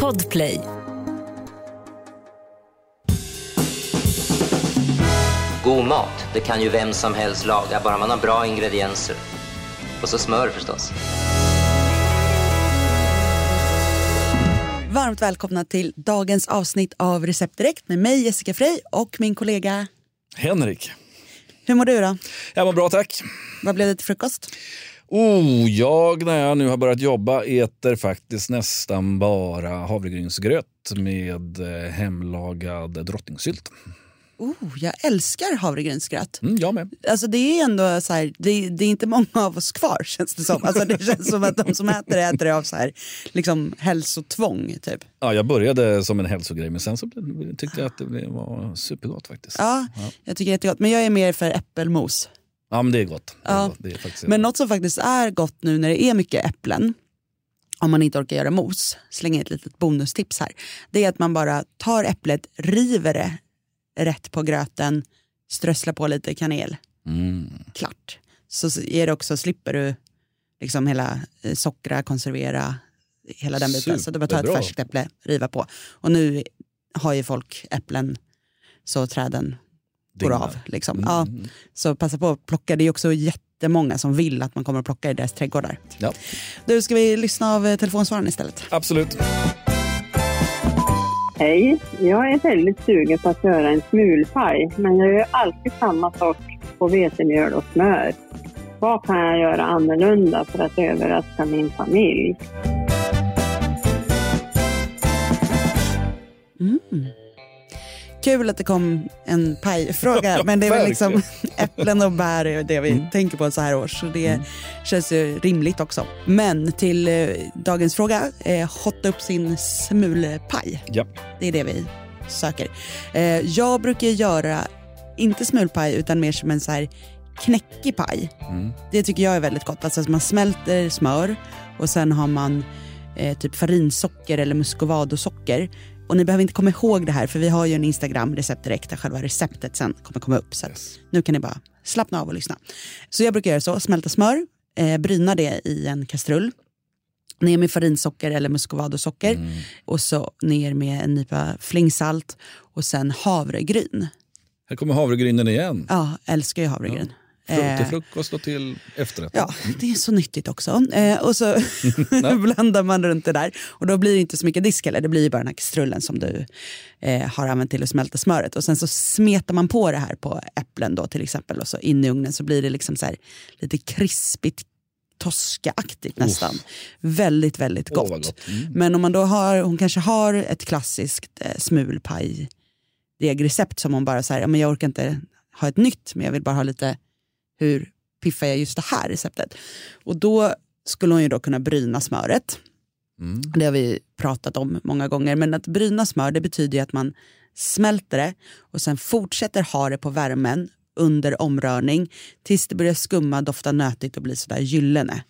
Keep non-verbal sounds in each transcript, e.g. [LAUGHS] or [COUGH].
Podplay. God mat, det kan ju vem som helst laga, bara man har bra ingredienser. Och så smör förstås. Varmt välkomna till dagens avsnitt av Recept Direkt med mig Jessica Frey och min kollega. Henrik. Hur mår du då? Jag mår bra tack. Vad blev det till frukost? Oh, jag när jag nu har börjat jobba äter faktiskt nästan bara havregrynsgröt med eh, hemlagad drottningsylt. Oh, jag älskar havregrynsgröt. Mm, jag med. Alltså det är ändå så här, det, det är inte många av oss kvar [LAUGHS] känns det som. Alltså det känns som att de som äter det äter det av så här, liksom hälsotvång typ. Ja, jag började som en hälsogrej men sen så tyckte jag att det var supergott faktiskt. Ja, jag tycker det är jättegott. Men jag är mer för äppelmos. Ja, men det är gott. Ja. Det är faktiskt Men något som faktiskt är gott nu när det är mycket äpplen, om man inte orkar göra mos, slänger ett litet bonustips här. Det är att man bara tar äpplet, river det rätt på gröten, strösslar på lite kanel. Mm. Klart. Så är det också, slipper du liksom hela eh, sockra, konservera, hela den biten. Så du bara tar ett färskt äpple, riva på. Och nu har ju folk äpplen så träden går av. Liksom. Mm. Ja, så passa på att plocka. Det är också jättemånga som vill att man kommer att plocka i deras trädgårdar. Ja, Du, ska vi lyssna av eh, telefonsvararen istället? absolut. Hej, jag är väldigt sugen på att göra en smulpaj, men jag gör alltid samma sak på vetemjöl och smör. Vad kan jag göra annorlunda för att överraska min familj? Kul att det kom en pajfråga, [LAUGHS] men det är väl liksom [LAUGHS] äpplen och bär är det vi Mm. tänker på så här års. Så det känns ju rimligt också. Men till eh, dagens fråga, eh, hotta upp sin smulpaj. Ja. Det är det vi söker. Eh, jag brukar göra, inte smulpaj, utan mer som en så här knäckig paj. Mm. Det tycker jag är väldigt gott. Alltså man smälter smör och sen har man eh, typ farinsocker eller muscovadosocker. Och ni behöver inte komma ihåg det här för vi har ju en Instagram, recept direkt, där själva receptet sen kommer komma upp. Så Yes. nu kan ni bara slappna av och lyssna. Så jag brukar göra så, smälta smör, eh, bryna det i en kastrull. Ner med farinsocker eller muscovadosocker Mm. och så ner med en nypa flingsalt och sen havregryn. Här kommer havregrynen igen. Ja, älskar ju havregryn. Eh, till frukost och till efterrätt. Ja, det är så nyttigt också. Eh, och så [LAUGHS] [LAUGHS] blandar man runt det där. Och då blir det inte så mycket disk heller. Det blir bara den här kastrullen som du eh, har använt till att smälta smöret. Och sen så smetar man på det här på äpplen då till exempel. Och så in i ugnen så blir det liksom så här lite krispigt toskaaktigt nästan. Väldigt, väldigt Åh, gott. vad gott. Mm. Men om man då har, hon kanske har ett klassiskt eh, smulpaj degrecept som hon bara säger, ja, men jag orkar inte ha ett nytt men jag vill bara ha lite hur piffar jag just det här receptet? Och då skulle hon ju då kunna bryna smöret. Mm. Det har vi pratat om många gånger. Men att bryna smör det betyder ju att man smälter det och sen fortsätter ha det på värmen under omrörning tills det börjar skumma, dofta nötigt och bli sådär gyllene.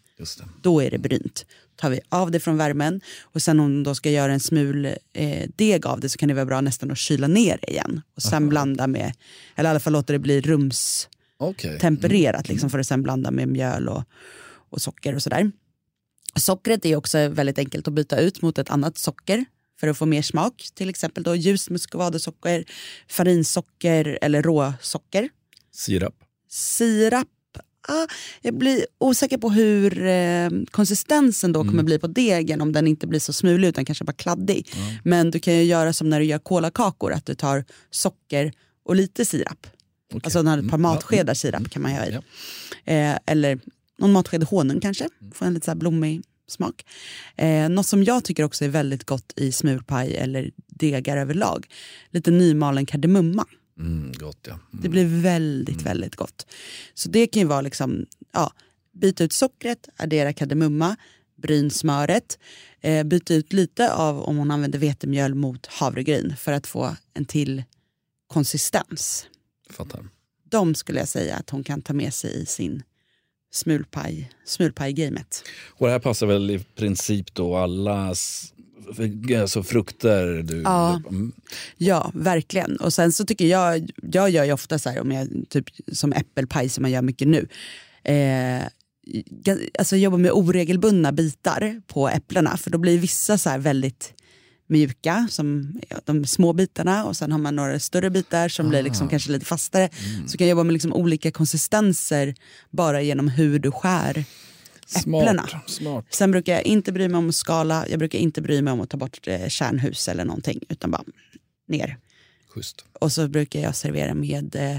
Då är det brynt. tar vi av det från värmen och sen om då ska göra en smul eh, deg av det så kan det vara bra nästan att kyla ner det igen och sen blanda med, eller i alla fall låta det bli rums Okej. tempererat liksom, för att sen blanda med mjöl och, och socker och sådär. Sockret är också väldigt enkelt att byta ut mot ett annat socker för att få mer smak. Till exempel då ljust muscovadosocker, farinsocker eller råsocker. Sirap. Sirap, ah, jag blir osäker på hur eh, konsistensen då kommer bli på degen om den inte blir så smulig utan kanske bara kladdig. Men du kan ju göra som när du gör kolakakor, att du tar socker och lite sirap. Okej. Alltså ett par Mm. matskedar sirap kan man ha i. Ja. Eh, eller någon matsked honung kanske, få en lite så här blommig smak. Eh, något som jag tycker också är väldigt gott i smulpaj eller degar överlag, lite nymalen kardemumma. Mm, gott ja. Mm. Det blir väldigt, väldigt gott. Så det kan ju vara liksom, ja, byta ut sockret, addera kardemumma, bryn smöret, eh, byta ut lite av om hon använder vetemjöl mot havregryn för att få en till konsistens. Fattar. De skulle jag säga att hon kan ta med sig i sin smulpaj, smulpaj-gamet. Och det här passar väl i princip då alla alltså frukter du... Ja. Mm. Ja, verkligen. Och sen så tycker jag, jag gör ju ofta så här, om jag, typ som äppelpaj som man gör mycket nu. Eh, alltså jobba med oregelbundna bitar på äpplena för då blir vissa så väldigt mjuka, som de små bitarna och sen har man några större bitar som ah. blir liksom ah. kanske lite fastare. Mm. Så kan jag jobba med liksom olika konsistenser bara genom hur du skär äpplena. Smart, smart. Sen brukar jag inte bry mig om att skala, jag brukar inte bry mig om att ta bort eh, kärnhus eller någonting utan bara ner. Just. Och så brukar jag servera med eh,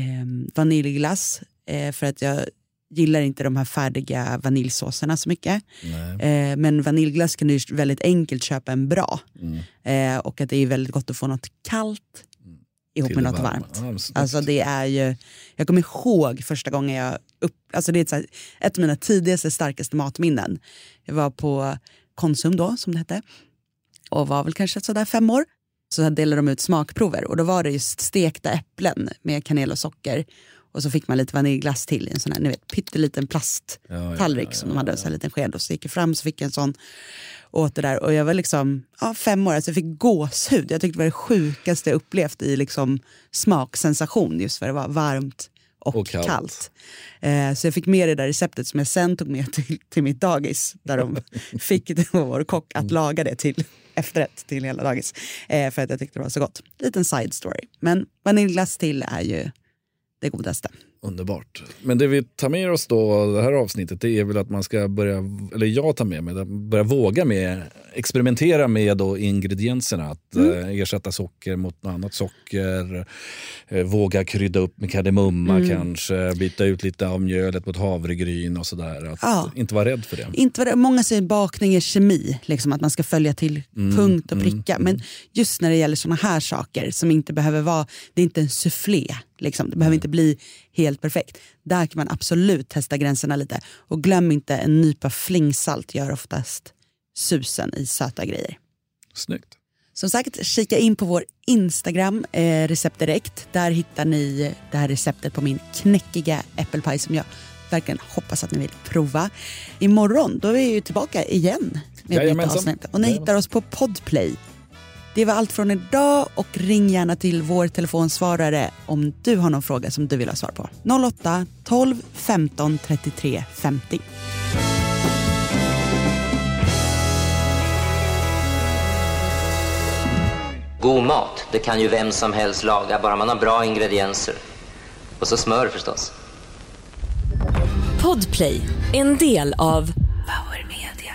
eh, vaniljglass eh, för att jag gillar inte de här färdiga vaniljsåserna så mycket. Eh, men vaniljglass kan du väldigt enkelt köpa en bra. Mm. Eh, och att det är väldigt gott att få något kallt mm. ihop Till med något varmt. Ja, alltså det är ju, jag kommer ihåg första gången jag upp, alltså det är ett, här, ett av mina tidigaste starkaste matminnen. Jag var på Konsum då som det hette och var väl kanske sådär fem år. Så delade de ut smakprover och då var det just stekta äpplen med kanel och socker och så fick man lite vaniljglass till i en sån här ni vet, pytteliten plasttallrik ja, ja, som de hade, en liten sked. Och så gick jag fram så fick jag en sån åt det där. Och jag var liksom ja, fem år, alltså jag fick gåshud. Jag tyckte det var det sjukaste jag upplevt i liksom smaksensation just för det var varmt och, och kallt. kallt. Eh, så jag fick med det där receptet som jag sen tog med [LAUGHS] till, till mitt dagis där de [LAUGHS] fick vår kock att laga det till [LAUGHS] efterrätt till hela dagis. Eh, för att jag tyckte det var så gott. Liten side story. Men vaniljglass till är ju det godaste. Underbart. Men det vi tar med oss då, det här avsnittet, det är väl att man ska börja, eller jag tar med mig, börja våga med, experimentera med då ingredienserna. Att mm. eh, ersätta socker mot något annat socker, eh, våga krydda upp med kardemumma mm. kanske, byta ut lite av mjölet mot havregryn och sådär. Att ja. Inte vara rädd för det. Inte vara, många säger bakning är kemi, liksom att man ska följa till mm. punkt och mm. pricka. Men just när det gäller såna här saker som inte behöver vara, det är inte en soufflé Liksom. Det behöver inte bli helt perfekt. Där kan man absolut testa gränserna lite. Och glöm inte, en nypa flingsalt gör oftast susen i söta grejer. Snyggt. Som sagt, kika in på vår Instagram, eh, Recept Direkt. Där hittar ni det här receptet på min knäckiga äppelpaj som jag verkligen hoppas att ni vill prova. Imorgon då är vi ju tillbaka igen med ett nytt avsnitt. Och ni hittar oss på Podplay det var allt från idag och ring gärna till vår telefonsvarare om du har någon fråga som du vill ha svar på. 08 12 15 33 50. God mat, det kan ju vem som helst laga, bara man har bra ingredienser. Och så smör förstås. Podplay, en del av Power Media.